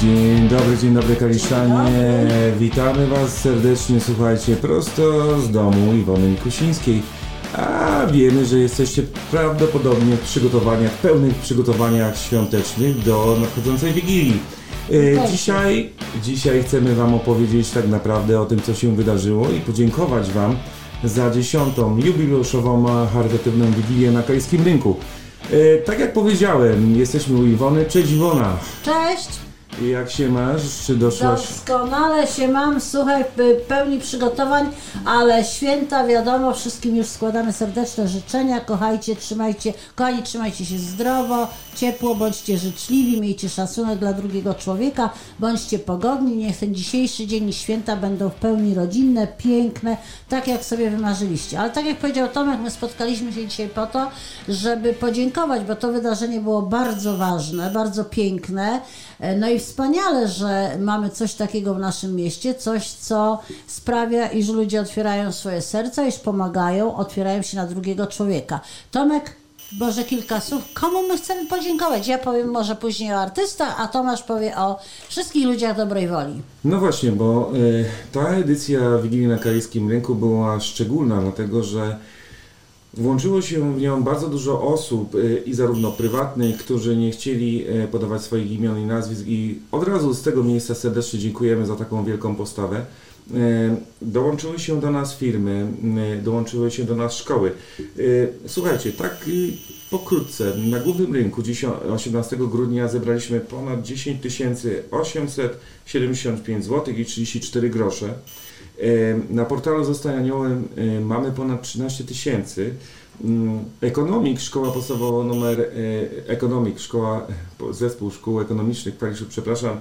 Dzień dobry, dzień dobry Kaliszanie. Witamy Was serdecznie, słuchajcie, prosto z domu Iwony Mikusińskiej. A wiemy, że jesteście prawdopodobnie w przygotowaniach, pełnych przygotowaniach świątecznych do nadchodzącej Wigilii. E, Dzisiaj, dzisiaj chcemy Wam opowiedzieć tak naprawdę o tym, co się wydarzyło i podziękować Wam za dziesiątą jubileuszową charytatywną Wigilię na Kaliskim Rynku. E, Tak jak powiedziałem, jesteśmy u Iwony. Cześć Iwona! Cześć! Jak się masz? Czy doszłaś? Doskonale się mam, słuchaj, p- pełni przygotowań, ale święta wiadomo, wszystkim już składamy serdeczne życzenia, kochajcie, trzymajcie, kochani, trzymajcie się zdrowo, ciepło, bądźcie życzliwi, miejcie szacunek dla drugiego człowieka, bądźcie pogodni, niech ten dzisiejszy dzień i święta będą w pełni rodzinne, piękne, tak jak sobie wymarzyliście. Ale tak jak powiedział Tomek, my spotkaliśmy się dzisiaj po to, żeby podziękować, bo to wydarzenie było bardzo ważne, bardzo piękne, no i wspaniale, że mamy coś takiego w naszym mieście, coś, co sprawia, iż ludzie otwierają swoje serca, iż pomagają, otwierają się na drugiego człowieka. Tomek, może kilka słów, komu my chcemy podziękować? Ja powiem może później o artystach, a Tomasz powie o wszystkich ludziach dobrej woli. No właśnie, bo y, ta edycja Wigilii na Kaliskim Rynku była szczególna, dlatego że włączyło się w nią bardzo dużo osób y, i zarówno prywatnych, którzy nie chcieli y, podawać swoich imion i nazwisk i od razu z tego miejsca serdecznie dziękujemy za taką wielką postawę. Y, Dołączyły się do nas firmy, dołączyły się do nas szkoły. Słuchajcie, tak pokrótce, na głównym rynku 10 18 grudnia zebraliśmy ponad 10 875 zł i 34 grosze. Y, Na portalu Zostań Aniołem y, mamy ponad 13 tysięcy. Mm, Ekonomik, szkoła podstawowa numer Ekonomik, szkoła, po- zespół szkół ekonomicznych, przepraszam,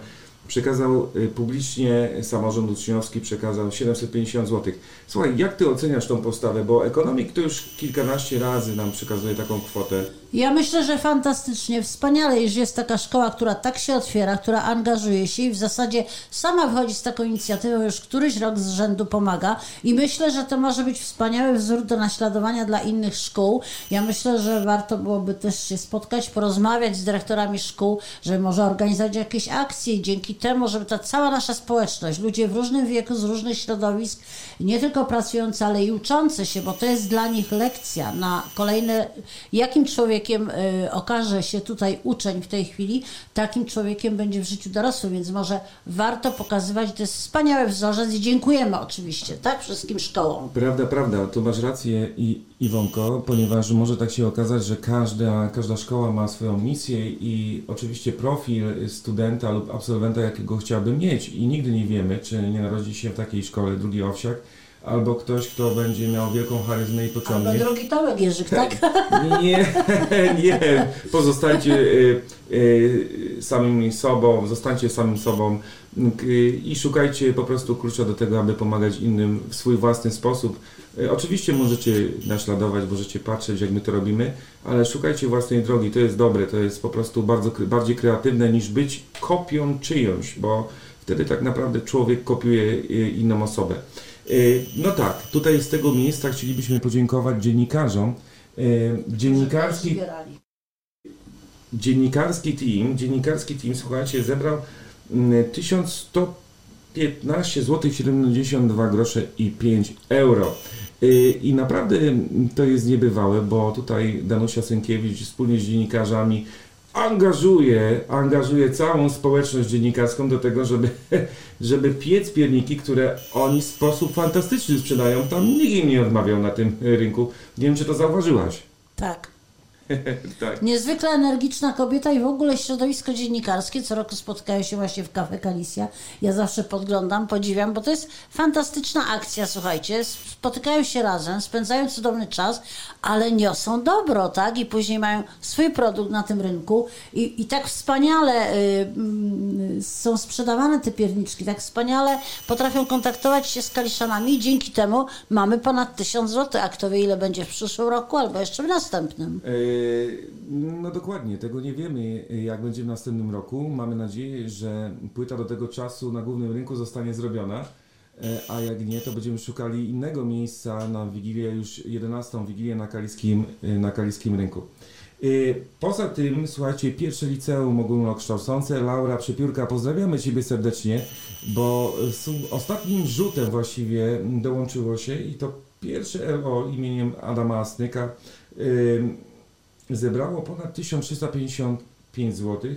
przekazał y, publicznie, samorząd uczniowski przekazał 750 zł. Słuchaj, jak Ty oceniasz tą postawę, bo Ekonomik to już kilkanaście razy nam przekazuje taką kwotę. Ja myślę, że fantastycznie, wspaniale, iż jest taka szkoła, która tak się otwiera, która angażuje się i w zasadzie sama wychodzi z taką inicjatywą, już któryś rok z rzędu pomaga i myślę, że to może być wspaniały wzór do naśladowania dla innych szkół. Ja myślę, że warto byłoby też się spotkać, porozmawiać z dyrektorami szkół, żeby może organizować jakieś akcje i dzięki temu, żeby ta cała nasza społeczność, ludzie w różnym wieku, z różnych środowisk, nie tylko pracujący, ale i uczący się, bo to jest dla nich lekcja na kolejne, jakim człowiekiem y, okaże się tutaj uczeń w tej chwili, takim człowiekiem będzie w życiu dorosłym, więc może warto pokazywać, to jest wspaniały wzorzec i dziękujemy oczywiście, tak, wszystkim szkołom. Prawda, prawda, tu masz rację i Iwonko, ponieważ może tak się okazać, że każda, każda szkoła ma swoją misję i oczywiście profil studenta lub absolwenta, jakiego chciałby mieć i nigdy nie wiemy, czy nie narodzi się w takiej szkole drugi owsiak, albo ktoś, kto będzie miał wielką charyzmę i Albo pociągnie. drugi Tomek Jerzyk, tak? Nie, nie. Pozostańcie y, y, samymi sobą, zostańcie samym sobą y, i szukajcie po prostu klucza do tego, aby pomagać innym w swój własny sposób. Y, Oczywiście możecie naśladować, możecie patrzeć, jak my to robimy, ale szukajcie własnej drogi. To jest dobre, to jest po prostu bardzo, bardziej kreatywne niż być kopią czyjąś, bo wtedy tak naprawdę człowiek kopiuje y, inną osobę. Y, No tak, tutaj z tego miejsca chcielibyśmy podziękować dziennikarzom. Y, Dziennikarski, dziennikarski team, dziennikarski team, słuchajcie, zebrał mm, 1115 zł 72 grosze i 5 euro. Y, I naprawdę to jest niebywałe, bo tutaj Danusia Sękiewicz wspólnie z dziennikarzami angażuje, angażuje całą społeczność dziennikarską do tego, żeby, żeby piec pierniki, które oni w sposób fantastyczny sprzedają. Tam nikt im nie odmawiał na tym rynku. Nie wiem, czy to zauważyłaś. Tak. tak. Niezwykle energiczna kobieta i w ogóle środowisko dziennikarskie. Co roku spotkają się właśnie w Cafe Kalicia. Ja zawsze podglądam, podziwiam, bo to jest fantastyczna akcja, słuchajcie. Spotykają się razem, spędzają cudowny czas, ale niosą dobro, tak? I później mają swój produkt na tym rynku i, i tak wspaniale y, mm, są sprzedawane te pierniczki, tak wspaniale potrafią kontaktować się z Kaliszanami i dzięki temu mamy ponad 1000 zł, a kto wie ile będzie w przyszłym roku albo jeszcze w następnym. E, No dokładnie, tego nie wiemy, jak będzie w następnym roku. Mamy nadzieję, że płyta do tego czasu na głównym rynku zostanie zrobiona, e, a jak nie, to będziemy szukali innego miejsca na Wigilię, już 11 Wigilię na Kaliskim, e, na Kaliskim Rynku. Y, Poza tym, słuchajcie, pierwsze liceum ogólnokształcące, Laura Przepiórka, pozdrawiamy Ciebie serdecznie, bo ostatnim rzutem właściwie dołączyło się i to pierwsze LO imieniem Adama Asnyka zebrało ponad 1355 zł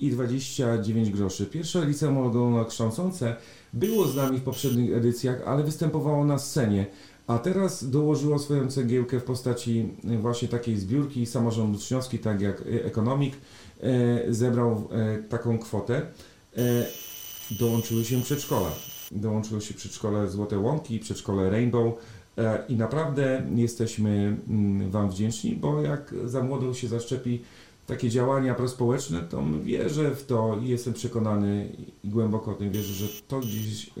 i 29 groszy. Pierwsze liceum ogólnokształcące było z nami w poprzednich edycjach, ale występowało na scenie. A teraz dołożyło swoją cegiełkę w postaci y, właśnie takiej zbiórki samorząd uczniowski, tak jak y, Ekonomik, e, zebrał e, taką kwotę. E, Dołączyły się przedszkola. Dołączyły się przedszkole Złote Łąki, przedszkole Rainbow e, i naprawdę jesteśmy mm, Wam wdzięczni, bo jak za młodą się zaszczepi takie działania prospołeczne, to wierzę w to i jestem przekonany i głęboko o tym wierzę, że to gdzieś, e,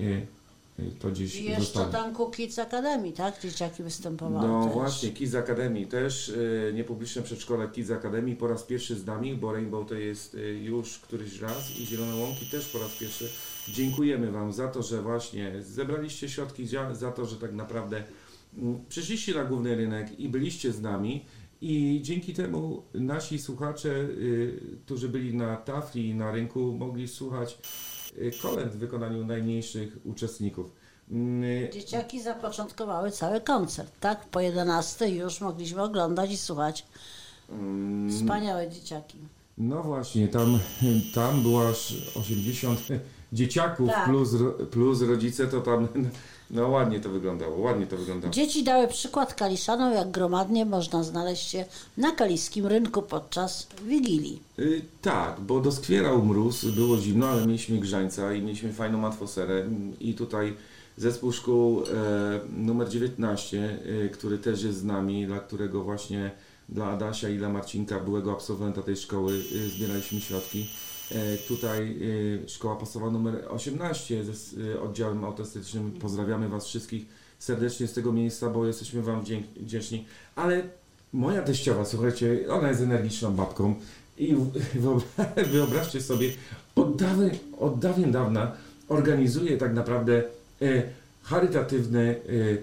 e, to gdzieś I jeszcze zostanie. tam Kids Academy, tak? Dzieciaki występowały No też. właśnie, Kids Academy też, y, niepubliczne przedszkole Kids Academy po raz pierwszy z nami, bo Rainbow to jest y, już któryś raz i Zielone Łąki też po raz pierwszy. Dziękujemy Wam za to, że właśnie zebraliście środki, za- to, że tak naprawdę przyszliście na główny rynek i byliście z nami i dzięki temu nasi słuchacze, y, którzy byli na tafli i na rynku, mogli słuchać y, kolęd w wykonaniu najmniejszych uczestników. Mm, Dzieciaki zapoczątkowały cały koncert, tak? Po 11 już mogliśmy oglądać i słuchać. mm, Wspaniałe dzieciaki. No właśnie, tam, tam było aż 80 dzieciaków Tak. plus, plus rodzice, to tam no ładnie to wyglądało, ładnie to wyglądało. Dzieci dały przykład Kaliszanom, jak gromadnie można znaleźć się na kaliskim rynku podczas Wigilii. Y, tak, bo doskwierał mróz, było zimno, ale mieliśmy grzańca i mieliśmy fajną atmosferę i tutaj zespół szkół e, numer 19, e, który też jest z nami, dla którego właśnie dla Adasia i dla Marcinka, byłego absolwenta tej szkoły, e, zbieraliśmy środki. E, tutaj e, szkoła podstawowa numer 18 ze s- e, oddziałem autystycznym. Pozdrawiamy Was wszystkich serdecznie z tego miejsca, bo jesteśmy Wam wdzięczni. Ale moja teściowa, słuchajcie, ona jest energiczną babką i wyobraźcie sobie, od dawien, od dawien dawna organizuje tak naprawdę e, charytatywny e, e,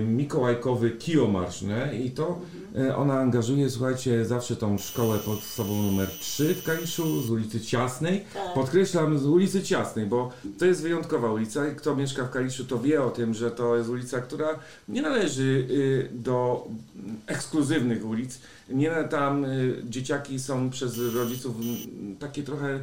mikołajkowy kijomarsz, nie? I to e, ona angażuje, słuchajcie, zawsze tą szkołę podstawową numer 3 w Kaliszu z ulicy Ciasnej. Tak. Podkreślam, z ulicy Ciasnej, bo to jest wyjątkowa ulica i kto mieszka w Kaliszu, to wie o tym, że to jest ulica, która nie należy y, do ekskluzywnych ulic. Nie tam y, dzieciaki są przez rodziców takie trochę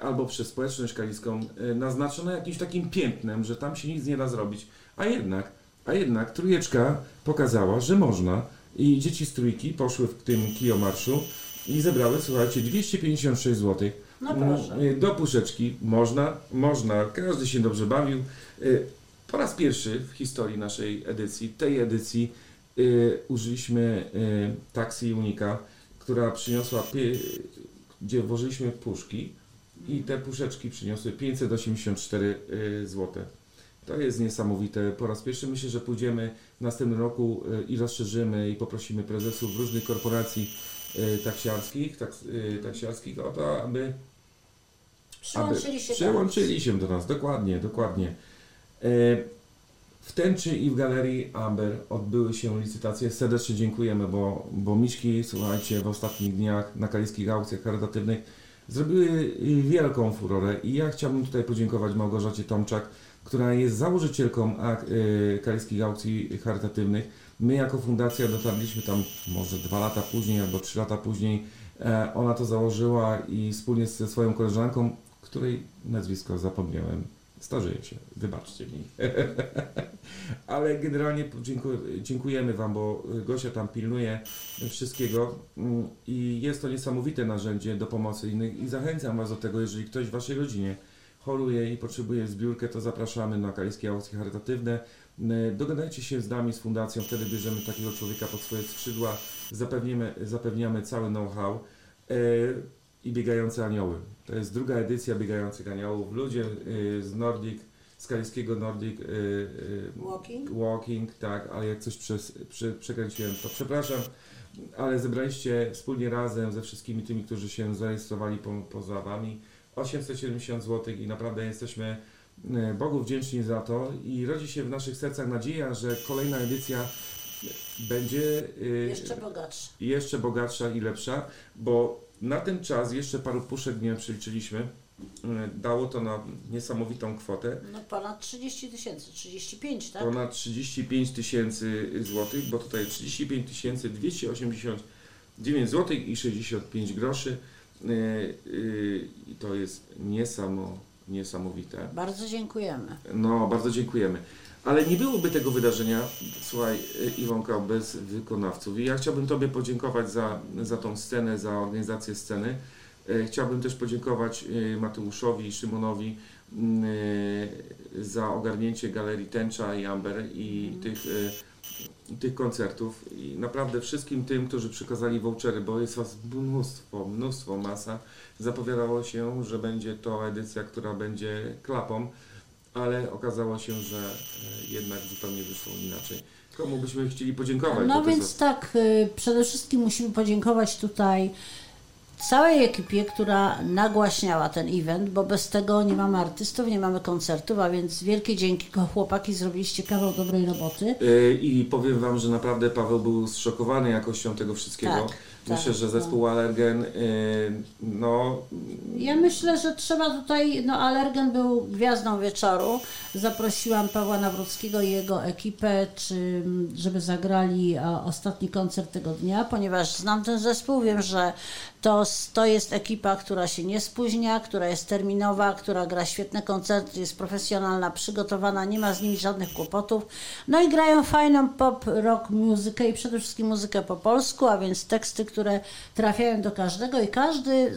albo przez społeczność kaliską y, naznaczone jakimś takim piętnem, że tam się nic nie da zrobić. A jednak, a jednak trójeczka pokazała, że można i dzieci z trójki poszły w tym kijomarszu i zebrały, słuchajcie, 256 zł. No proszę. Y, Do puszeczki można, można, każdy się dobrze bawił. Y, Po raz pierwszy w historii naszej edycji, tej edycji, y, użyliśmy taksy Unika, która przyniosła, gdzie włożyliśmy puszki i te puszeczki przyniosły 584 zł. To jest niesamowite. Po raz pierwszy myślę, że pójdziemy w następnym roku y, i rozszerzymy i poprosimy prezesów różnych korporacji y, taksiarskich, taks, y, taksiarskich o to, aby Przyłączyli się Przyłączyli się do nas, dokładnie, dokładnie. E, W Tęczy i w Galerii Amber odbyły się licytacje. Serdecznie dziękujemy, bo, bo Miśki, słuchajcie, w ostatnich dniach na kaliskich aukcjach charytatywnych zrobiły wielką furorę i ja chciałbym tutaj podziękować Małgorzacie Tomczak, która jest założycielką e, kaliskich aukcji charytatywnych. My jako fundacja dotarliśmy tam może dwa lata później albo trzy lata później. E, Ona to założyła i wspólnie ze swoją koleżanką, której nazwisko zapomniałem, starzeję się, wybaczcie mi. Ale generalnie dziękujemy Wam, bo Gosia tam pilnuje wszystkiego mm, i jest to niesamowite narzędzie do pomocy innych i zachęcam Was do tego, jeżeli ktoś w Waszej rodzinie choruje i potrzebuje zbiórkę, to zapraszamy na kaliskie aukcje charytatywne. E, Dogadajcie się z nami, z fundacją, wtedy bierzemy takiego człowieka pod swoje skrzydła, zapewnimy, zapewniamy cały know-how e, i biegające anioły. To jest druga edycja biegających aniołów. Ludzie e, z Nordic, z kaliskiego Nordic Walking? Walking, tak, ale jak coś przez, prze, przekręciłem, to przepraszam, ale zebraliście wspólnie razem ze wszystkimi tymi, którzy się zarejestrowali po, poza Wami 870 zł i naprawdę jesteśmy e, Bogu wdzięczni za to i rodzi się w naszych sercach nadzieja, że kolejna edycja będzie y, Jeszcze bogatszy. jeszcze bogatsza i lepsza, bo na ten czas jeszcze paru puszek dnia przeliczyliśmy. y, Dało to na niesamowitą kwotę. No ponad 30 tysięcy, 35, tak? Ponad 35 tysięcy złotych, bo tutaj 35 tysięcy 289 złotych i 65 groszy. Y, y, I to jest niesamo, niesamowite. Bardzo dziękujemy. No, bardzo dziękujemy. Ale nie byłoby tego wydarzenia, słuchaj, y, Iwonka, bez wykonawców. I ja chciałbym Tobie podziękować za, za tą scenę, za organizację sceny. Chciałbym też podziękować Mateuszowi i Szymonowi za ogarnięcie Galerii Tęcza i Amber i tych, y, tych koncertów. I naprawdę wszystkim tym, którzy przekazali vouchery, bo jest Was mnóstwo, mnóstwo, masa. Zapowiadało się, że będzie to edycja, która będzie klapą ale okazało się, że e, jednak zupełnie wyszło inaczej. Komu byśmy chcieli podziękować? No więc tak, y, przede wszystkim musimy podziękować tutaj całej ekipie, która nagłaśniała ten event, bo bez tego nie mamy artystów, nie mamy koncertów, a więc wielkie dzięki, chłopaki, zrobiliście kawał dobrej roboty. E, I powiem Wam, że naprawdę Paweł był zszokowany jakością tego wszystkiego. Tak, Myślę, tak, że zespół Allergen, e, no, Ja myślę, że trzeba tutaj, no Alergen był gwiazdą wieczoru. Zaprosiłam Pawła Nawrockiego i jego ekipę, czy, żeby zagrali ostatni koncert tego dnia, ponieważ znam ten zespół, wiem, że to, to jest ekipa, która się nie spóźnia, która jest terminowa, która gra świetne koncerty, jest profesjonalna, przygotowana, nie ma z nimi żadnych kłopotów. No i grają fajną pop, rock muzykę i przede wszystkim muzykę po polsku, a więc teksty, które trafiają do każdego i każdy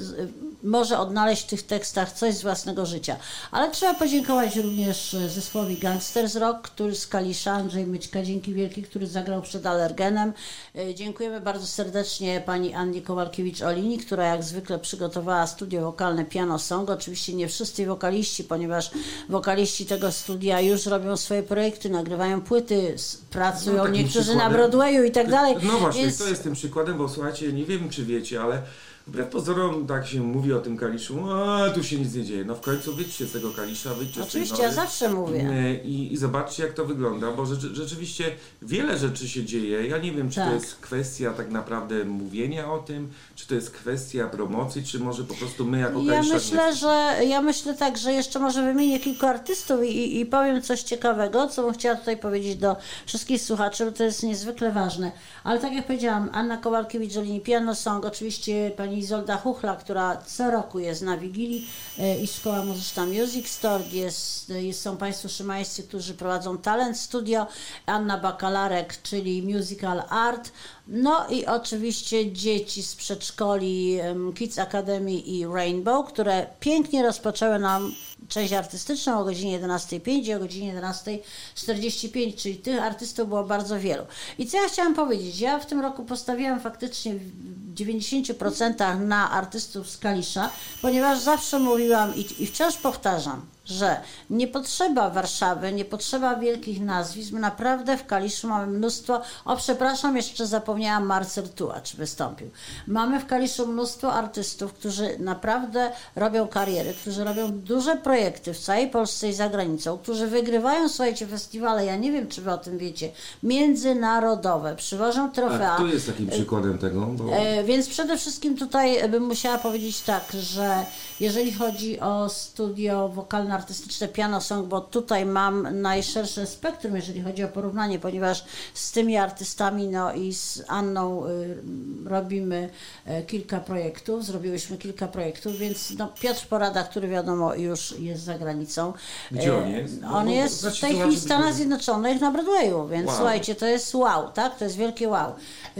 może odnaleźć w tych tekstach coś z własnego życia. Ale trzeba podziękować również e, zespołowi Gangsters Rock, który z Kalisza, Andrzej Myćka, dzięki wielki, który zagrał przed Allergenem. E, Dziękujemy bardzo serdecznie pani Annie Kowalkiewicz-Olini, która jak zwykle przygotowała studio wokalne Piano Song. Oczywiście nie wszyscy wokaliści, ponieważ wokaliści tego studia już robią swoje projekty, nagrywają płyty, pracują No, niektórzy na przykładem- Broadwayu i tak dalej. No właśnie, Więc- to jest tym przykładem, bo słuchajcie, nie wiem czy wiecie, ale wbrew pozorom tak się mówi o tym Kaliszu, a tu się nic nie dzieje. No w końcu wyjdźcie z tego Kalisza, wyjdźcie z tej nory. ja zawsze mówię. E, I, I zobaczcie, jak to wygląda, bo rzeczy, rzeczywiście wiele rzeczy się dzieje. Ja nie wiem, czy Tak. to jest kwestia tak naprawdę mówienia o tym, czy to jest kwestia promocji, czy może po prostu my jako Ja myślę, że ja myślę tak, że jeszcze może wymienię kilku artystów i, i, powiem coś ciekawego, co bym chciała tutaj powiedzieć do wszystkich słuchaczy, bo to jest niezwykle ważne. Ale tak jak powiedziałam, Anna Kowalkiewicz-Olini, Piano Song, oczywiście pani Izolda Chuchla, która co roku jest na Wigilii e, i Szkoła Muzyczna Music Store, jest, jest, są Państwo szymańscy, którzy prowadzą Talent Studio, Anna Bakalarek, czyli Musical Art, no i oczywiście dzieci z przedszkoli Kids Academy i Rainbow, które pięknie rozpoczęły nam część artystyczną o godzinie 11.05 i o godzinie 11.45, czyli tych artystów było bardzo wielu. I co ja chciałam powiedzieć? Ja w tym roku postawiłam faktycznie w 90% na artystów z Kalisza, ponieważ zawsze mówiłam i, i wciąż powtarzam, że nie potrzeba Warszawy, nie potrzeba wielkich nazwisk. My naprawdę w Kaliszu mamy mnóstwo. O, przepraszam, jeszcze zapomniałam, Marcel Tułacz wystąpił. Mamy w Kaliszu mnóstwo artystów, którzy naprawdę robią kariery, którzy robią duże projekty w całej Polsce i za granicą, którzy wygrywają, słuchajcie, festiwale, ja nie wiem, czy wy o tym wiecie, międzynarodowe, przywożą trofea. A kto jest takim przykładem tego? Bo... E, Więc przede wszystkim tutaj bym musiała powiedzieć tak, że jeżeli chodzi o studio wokalno-artystyczne Piano Song, bo tutaj mam najszersze spektrum, jeżeli chodzi o porównanie, ponieważ z tymi artystami no i z Anną y, robimy e, kilka projektów, zrobiłyśmy kilka projektów, więc no, Piotr Porada, który wiadomo już jest za granicą. Gdzie e, on jest? No, On bo jest w tej chwili w Stanach Zjednoczonych na Broadwayu, więc Wow. słuchajcie, to jest wow, tak? To jest wielkie wow.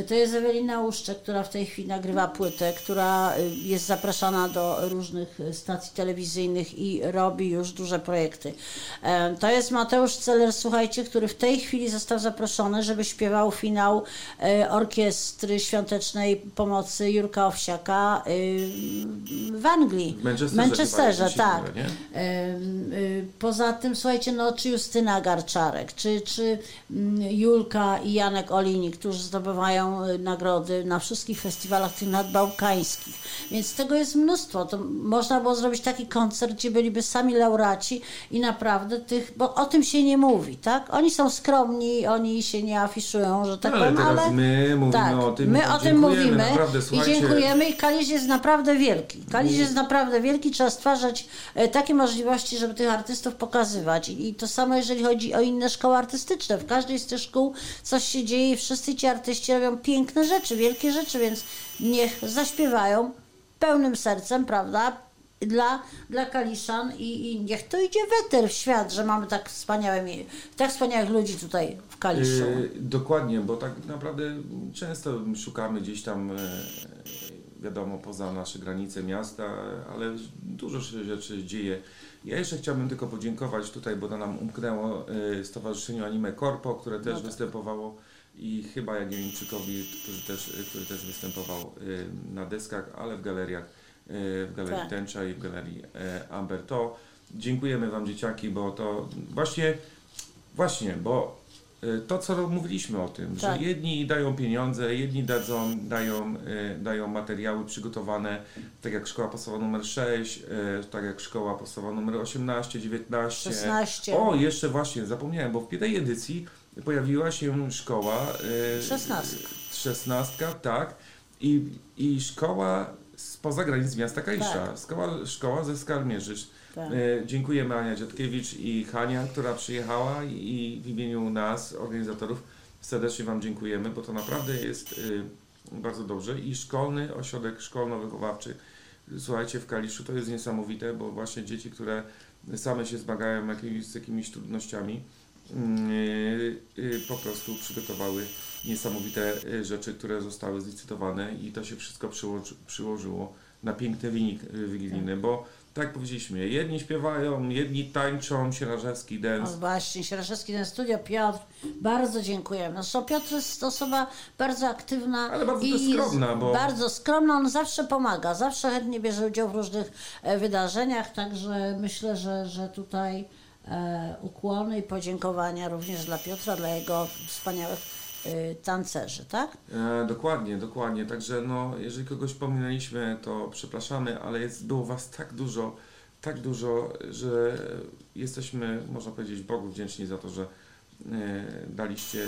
To jest Ewelina Łuszczek, która w tej chwili nagrywa płytę, która y, jest zapraszana do różnych stacji telewizyjnych i robi już duże projekty. To jest Mateusz Celer, słuchajcie, który w tej chwili został zaproszony, żeby śpiewał finał e, orkiestry świątecznej pomocy Jurka Owsiaka y, w Anglii. W Manchesterze Manchesterze, tak. y, Poza tym, słuchajcie, no, czy Justyna Garczarek, czy, czy mm, Julka i Janek Olini, którzy zdobywają y, nagrody na wszystkich festiwalach tych nadbałkańskich. Więc tego jest mnóstwo. To można było zrobić taki koncert, gdzie byliby sami laureaci laureaci i naprawdę tych, bo o tym się nie mówi, tak? Oni są skromni, oni się nie afiszują, że tak No, ale powiem, ale my mówimy tak, o tym, my o tym mówimy naprawdę, i dziękujemy i Kalisz jest naprawdę wielki. Kalisz jest naprawdę wielki, trzeba stwarzać e, takie możliwości, żeby tych artystów pokazywać i to samo jeżeli chodzi o inne szkoły artystyczne. W każdej z tych szkół coś się dzieje i wszyscy ci artyści robią piękne rzeczy, wielkie rzeczy, więc niech zaśpiewają pełnym sercem, prawda? Dla, dla Kaliszan i, i niech to idzie weter w świat, że mamy tak wspaniałe, tak wspaniałych ludzi tutaj w Kaliszu. Yy, dokładnie, bo tak naprawdę często szukamy gdzieś tam, e, wiadomo, poza nasze granice miasta, ale dużo się rzeczy dzieje. Ja jeszcze chciałbym tylko podziękować tutaj, bo to nam umknęło e, Stowarzyszeniu Anime Corpo, które też No tak. występowało i chyba Jagiellończykowi, który też, który też występował e, na deskach, ale w galeriach, w Galerii Tak. Tęcza i w Galerii e, Amber. To dziękujemy Wam dzieciaki, bo to właśnie Właśnie, bo y, to, co mówiliśmy o tym, Tak. że jedni dają pieniądze, jedni dadzą, dają, y, dają materiały przygotowane, tak jak szkoła podstawowa numer 6, y, tak jak szkoła podstawowa numer 18, 19. 16. O, jeszcze właśnie, zapomniałem, bo w tej edycji pojawiła się szkoła... y, Szesnastka. Szesnastka, tak. I, I szkoła spoza granic miasta Kalisza. Tak. Szkoła, szkoła ze Skarmierzyc. Tak. E, Dziękujemy Ania Dziadkiewicz i Hania, która przyjechała i w imieniu nas, organizatorów, serdecznie Wam dziękujemy, bo to naprawdę jest y, bardzo dobrze i szkolny ośrodek szkolno-wychowawczy, słuchajcie, w Kaliszu to jest niesamowite, bo właśnie dzieci, które same się zmagają jakimiś, z jakimiś trudnościami, po prostu przygotowały niesamowite y, rzeczy, które zostały zlicytowane i to się wszystko przyłoży, przyłożyło na piękny wynik y, wigilijny, bo tak powiedzieliśmy, jedni śpiewają, jedni tańczą, Sierażewski No dance. właśnie, Sieraszewski ten studio, Piotr, bardzo dziękujemy. Zresztą Piotr jest osoba bardzo aktywna Ale bardzo i skromna, bo- bardzo skromna, on zawsze pomaga, zawsze chętnie bierze udział w różnych e, wydarzeniach, także myślę, że, że tutaj ukłony i podziękowania również dla Piotra, dla jego wspaniałych e, tancerzy, tak? E, dokładnie, dokładnie. Także no, jeżeli kogoś pominęliśmy, to przepraszamy, ale jest, było Was tak dużo, tak dużo, że jesteśmy, można powiedzieć, Bogu wdzięczni za to, że e, daliście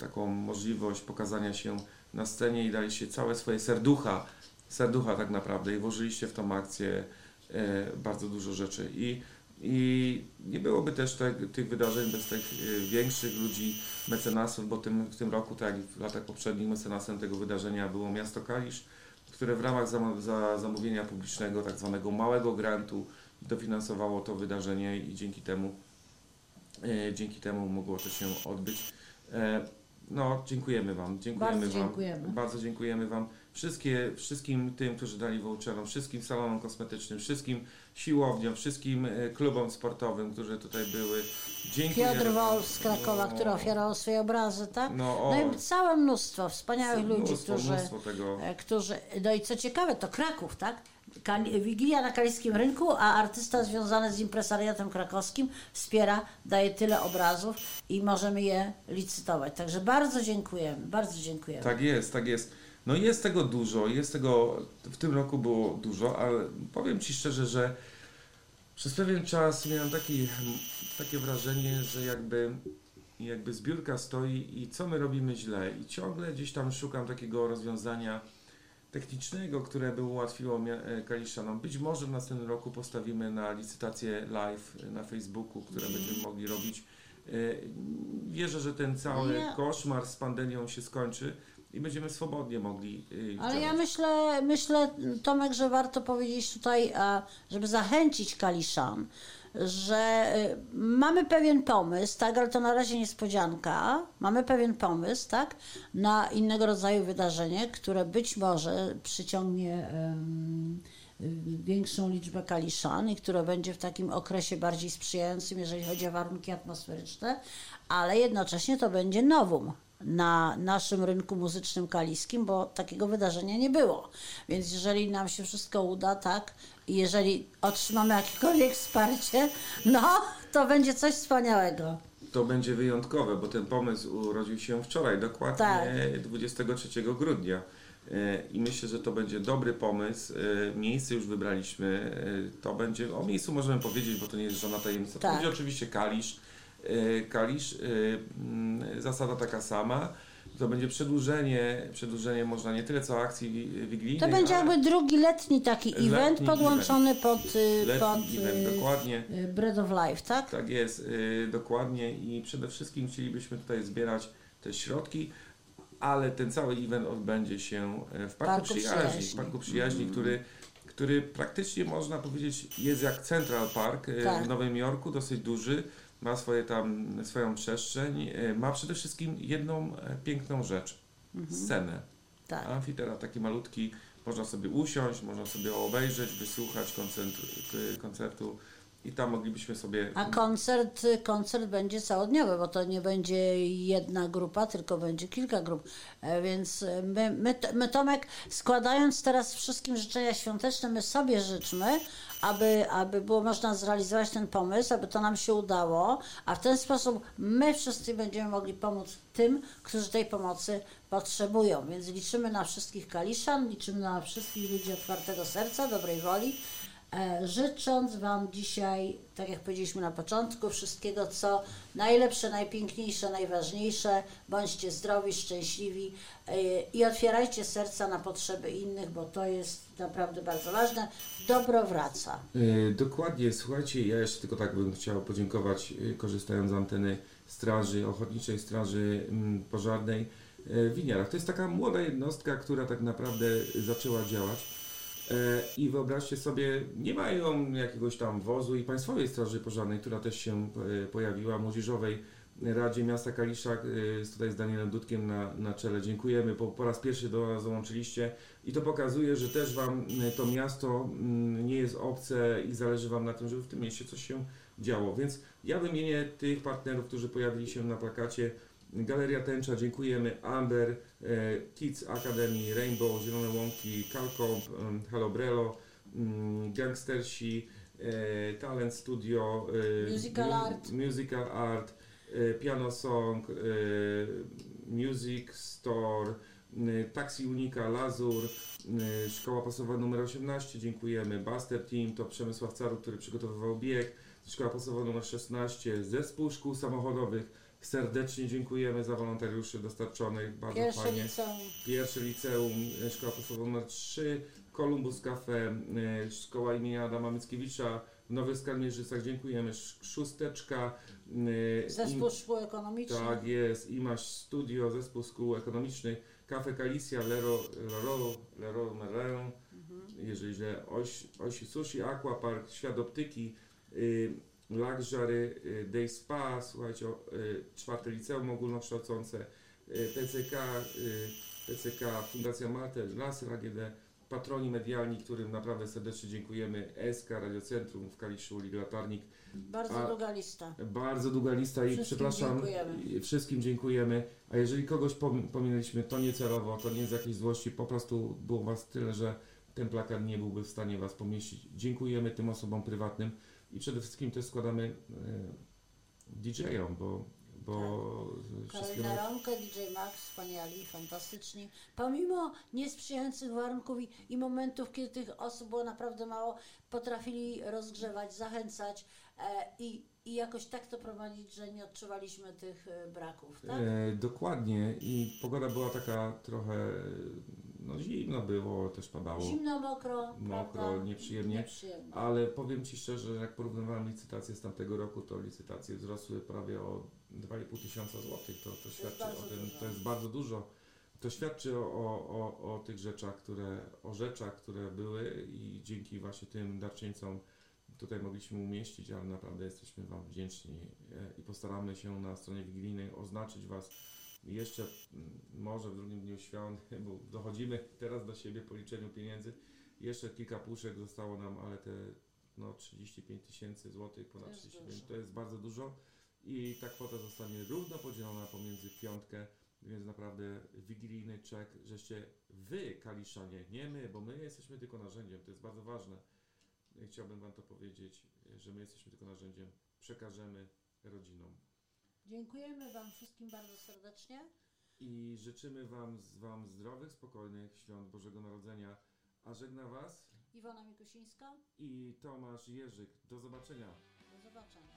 taką możliwość pokazania się na scenie i daliście całe swoje serducha, serducha tak naprawdę i włożyliście w tą akcję e, bardzo dużo rzeczy. I, i nie byłoby też te, tych wydarzeń bez tych e, większych ludzi, mecenasów, bo tym, w tym roku, tak jak w latach poprzednich, mecenasem tego wydarzenia było miasto Kalisz, które w ramach zam- za zamówienia publicznego, tak zwanego małego grantu, dofinansowało to wydarzenie i dzięki temu, e, dzięki temu mogło to się odbyć. E, no, dziękujemy Wam. Dziękujemy Bardzo wam. dziękujemy. Bardzo dziękujemy Wam. Wszystkie, wszystkim tym, którzy dali voucherom, wszystkim salonom kosmetycznym, wszystkim siłowniom, wszystkim e, klubom sportowym, którzy tutaj były. Dziękujemy. Piotr wam. Wol z Krakowa, No, który ofiarował swoje obrazy, tak? No, o. no i całe mnóstwo wspaniałych ludzi, mnóstwo, którzy, mnóstwo tego. e, którzy, no i co ciekawe, to Kraków, tak? Wigilia na Kaliskim Rynku, a artysta związany z impresariatem krakowskim wspiera, daje tyle obrazów i możemy je licytować. Także bardzo dziękujemy, bardzo dziękujemy. Tak jest, tak jest. No jest tego dużo, jest tego, w tym roku było dużo, ale powiem Ci szczerze, że przez pewien czas miałem taki, takie wrażenie, że jakby, jakby zbiórka stoi i co my robimy źle i ciągle gdzieś tam szukam takiego rozwiązania technicznego, które by ułatwiło e, Kaliszanom. Być może w następnym roku postawimy na licytację live na Facebooku, które będziemy mogli robić. E, Wierzę, że ten cały koszmar z pandemią się skończy i będziemy swobodnie mogli e, Ale ja myślę, myślę, Tomek, że warto powiedzieć tutaj, a, żeby zachęcić Kaliszan, że y, mamy pewien pomysł, tak, ale to na razie niespodzianka. Mamy pewien pomysł, tak, na innego rodzaju wydarzenie, które być może przyciągnie y, większą liczbę Kaliszan i które będzie w takim okresie bardziej sprzyjającym, jeżeli chodzi o warunki atmosferyczne, ale jednocześnie to będzie nowum. Na naszym rynku muzycznym kaliskim, bo takiego wydarzenia nie było. Więc jeżeli nam się wszystko uda, tak, i jeżeli otrzymamy jakiekolwiek wsparcie, no, to będzie coś wspaniałego. To będzie wyjątkowe, bo ten pomysł urodził się wczoraj, dokładnie Tak. 23 grudnia. E, I myślę, że to będzie dobry pomysł. E, Miejsce już wybraliśmy. E, To będzie, o miejscu możemy powiedzieć, bo to nie jest żadna tajemnica. To Tak. będzie oczywiście Kalisz. E, Kalisz, e, mm, zasada taka sama. To będzie przedłużenie, przedłużenie można nie tyle co akcji wi- wigilijnej, To będzie jakby drugi letni taki Letni event podłączony pod, y, letni pod event, y, dokładnie. y, Bread of Life, tak? Tak jest, y, dokładnie i przede wszystkim chcielibyśmy tutaj zbierać te środki, ale ten cały event odbędzie się w Parku, Parku Przyjaźni, Przyjaźni. W Parku Przyjaźni, który, który praktycznie można powiedzieć jest jak Central Park Tak. w Nowym Jorku, dosyć duży, ma swoje tam, swoją przestrzeń, e, ma przede wszystkim jedną e, piękną rzecz, scenę. Mhm. Tak. Amfiteatr taki malutki, można sobie usiąść, można sobie obejrzeć, wysłuchać koncertu, koncertu i tam moglibyśmy sobie A koncert, koncert będzie całodniowy, bo to nie będzie jedna grupa, tylko będzie kilka grup. E, Więc my, my, my Tomek, składając teraz wszystkim życzenia świąteczne, my sobie życzmy, aby, aby było można zrealizować ten pomysł, aby to nam się udało, a w ten sposób my wszyscy będziemy mogli pomóc tym, którzy tej pomocy potrzebują. Więc liczymy na wszystkich kaliszan, liczymy na wszystkich ludzi otwartego serca, dobrej woli. E, Życząc Wam dzisiaj, tak jak powiedzieliśmy na początku, wszystkiego co najlepsze, najpiękniejsze, najważniejsze. Bądźcie zdrowi, szczęśliwi e, i otwierajcie serca na potrzeby innych, bo to jest naprawdę bardzo ważne. Dobro wraca. E, Dokładnie, słuchajcie, ja jeszcze tylko tak bym chciał podziękować, korzystając z anteny Straży, Ochotniczej Straży mm, Pożarnej w Winiarach. To jest taka młoda jednostka, która tak naprawdę zaczęła działać. E, I wyobraźcie sobie, nie mają jakiegoś tam wozu i Państwowej Straży Pożarnej, która też się e, pojawiła, Młodzieżowej Radzie Miasta Kalisza, e, z- tutaj z Danielem Dudkiem na, na czele. Dziękujemy, po, po raz pierwszy do nas dołączyliście i to pokazuje, że też Wam to miasto mm, nie jest obce i zależy Wam na tym, żeby w tym mieście coś się działo. Więc ja wymienię tych partnerów, którzy pojawili się na plakacie. Galeria Tęcza, dziękujemy. Amber, Kids Academy, Rainbow, Zielone Łąki, Hello Brelo, mm, Gangstersi, e, Talent Studio, e, Musical mu- Art. Musical Art, e, Piano Song, e, Music Store, e, Taxi Unika, Lazur, e, Szkoła Pasowa numer 18, dziękujemy. Buster Team to Przemysław Caru, który przygotowywał bieg. Szkoła Pasowa numer 16, Zespół Szkół Samochodowych. Serdecznie dziękujemy za wolontariuszy dostarczonych, bardzo Pierwsze fajnie. liceum. Pierwsze liceum, e, szkoła podstawowa numer 3, Columbus Cafe, e, szkoła imienia Adama Mickiewicza w Nowych Skalmierzycach, dziękujemy, Sz- Szósteczka, e, Zespół im- Szkół Ekonomicznych. tak jest, IMAŚ Studio, Zespół Szkół Ekonomicznych, Cafe Galicia, Lero, Lero, Lero Merlin, jeżeli źle, Oś, Osi Sushi, Aquapark, Świat Optyki, y, Luxury, y, Day Spa, słuchajcie, o, y, czwarte liceum ogólnokształcące, PCK, y, PCK, Fundacja Mater, Laser AGD, patroni medialni, którym naprawdę serdecznie dziękujemy, SK, Radiocentrum w Kaliszu, Liga Latarnik, Bardzo A- długa lista. bardzo długa lista i Wszystkim przepraszam, dziękujemy. wszystkim dziękujemy. A jeżeli kogoś pom- pominęliśmy, to nie celowo, to nie z jakiejś złości, po prostu było Was tyle, że ten plakat nie byłby w stanie Was pomieścić. Dziękujemy tym osobom prywatnym i przede wszystkim też składamy e, DJ-om, bo, bo wszystkiego... Karolina DJ Max, wspaniali, fantastyczni. Pomimo niesprzyjających warunków i, i momentów, kiedy tych osób było naprawdę mało, potrafili rozgrzewać, zachęcać e, i, i jakoś tak to prowadzić, że nie odczuwaliśmy tych e, braków, tak? E, dokładnie i pogoda była taka trochę, no zimno było, też padało. Zimno, mokro, Mokro, nieprzyjemnie. nieprzyjemnie. Ale powiem Ci szczerze, że jak porównywałem licytacje z tamtego roku, to licytacje wzrosły prawie o 2,5 tysiąca złotych. To, to świadczy bardzo o tym, dużo. to jest bardzo dużo. To świadczy o, o, o, o tych rzeczach, które, o rzeczach, które były i dzięki właśnie tym darczyńcom tutaj mogliśmy umieścić, ale naprawdę jesteśmy Wam wdzięczni e, i postaramy się na stronie wigilijnej oznaczyć Was jeszcze mm, może w drugim dniu świąt, bo dochodzimy teraz do siebie po liczeniu pieniędzy. Jeszcze kilka puszek zostało nam, ale te no, 35 tysięcy złotych, ponad To jest 35, dużo. to jest bardzo dużo i ta kwota zostanie równo podzielona pomiędzy piątkę Więc naprawdę wigilijny czek, żeście wy, Kaliszanie, nie my, bo my jesteśmy tylko narzędziem, to jest bardzo ważne. Chciałbym Wam to powiedzieć, że my jesteśmy tylko narzędziem, przekażemy rodzinom. Dziękujemy Wam wszystkim bardzo serdecznie. I życzymy Wam, wam zdrowych, spokojnych świąt Bożego Narodzenia. A żegna Was Iwona Mikusińska. i Tomasz Jerzyk. Do zobaczenia. Do zobaczenia.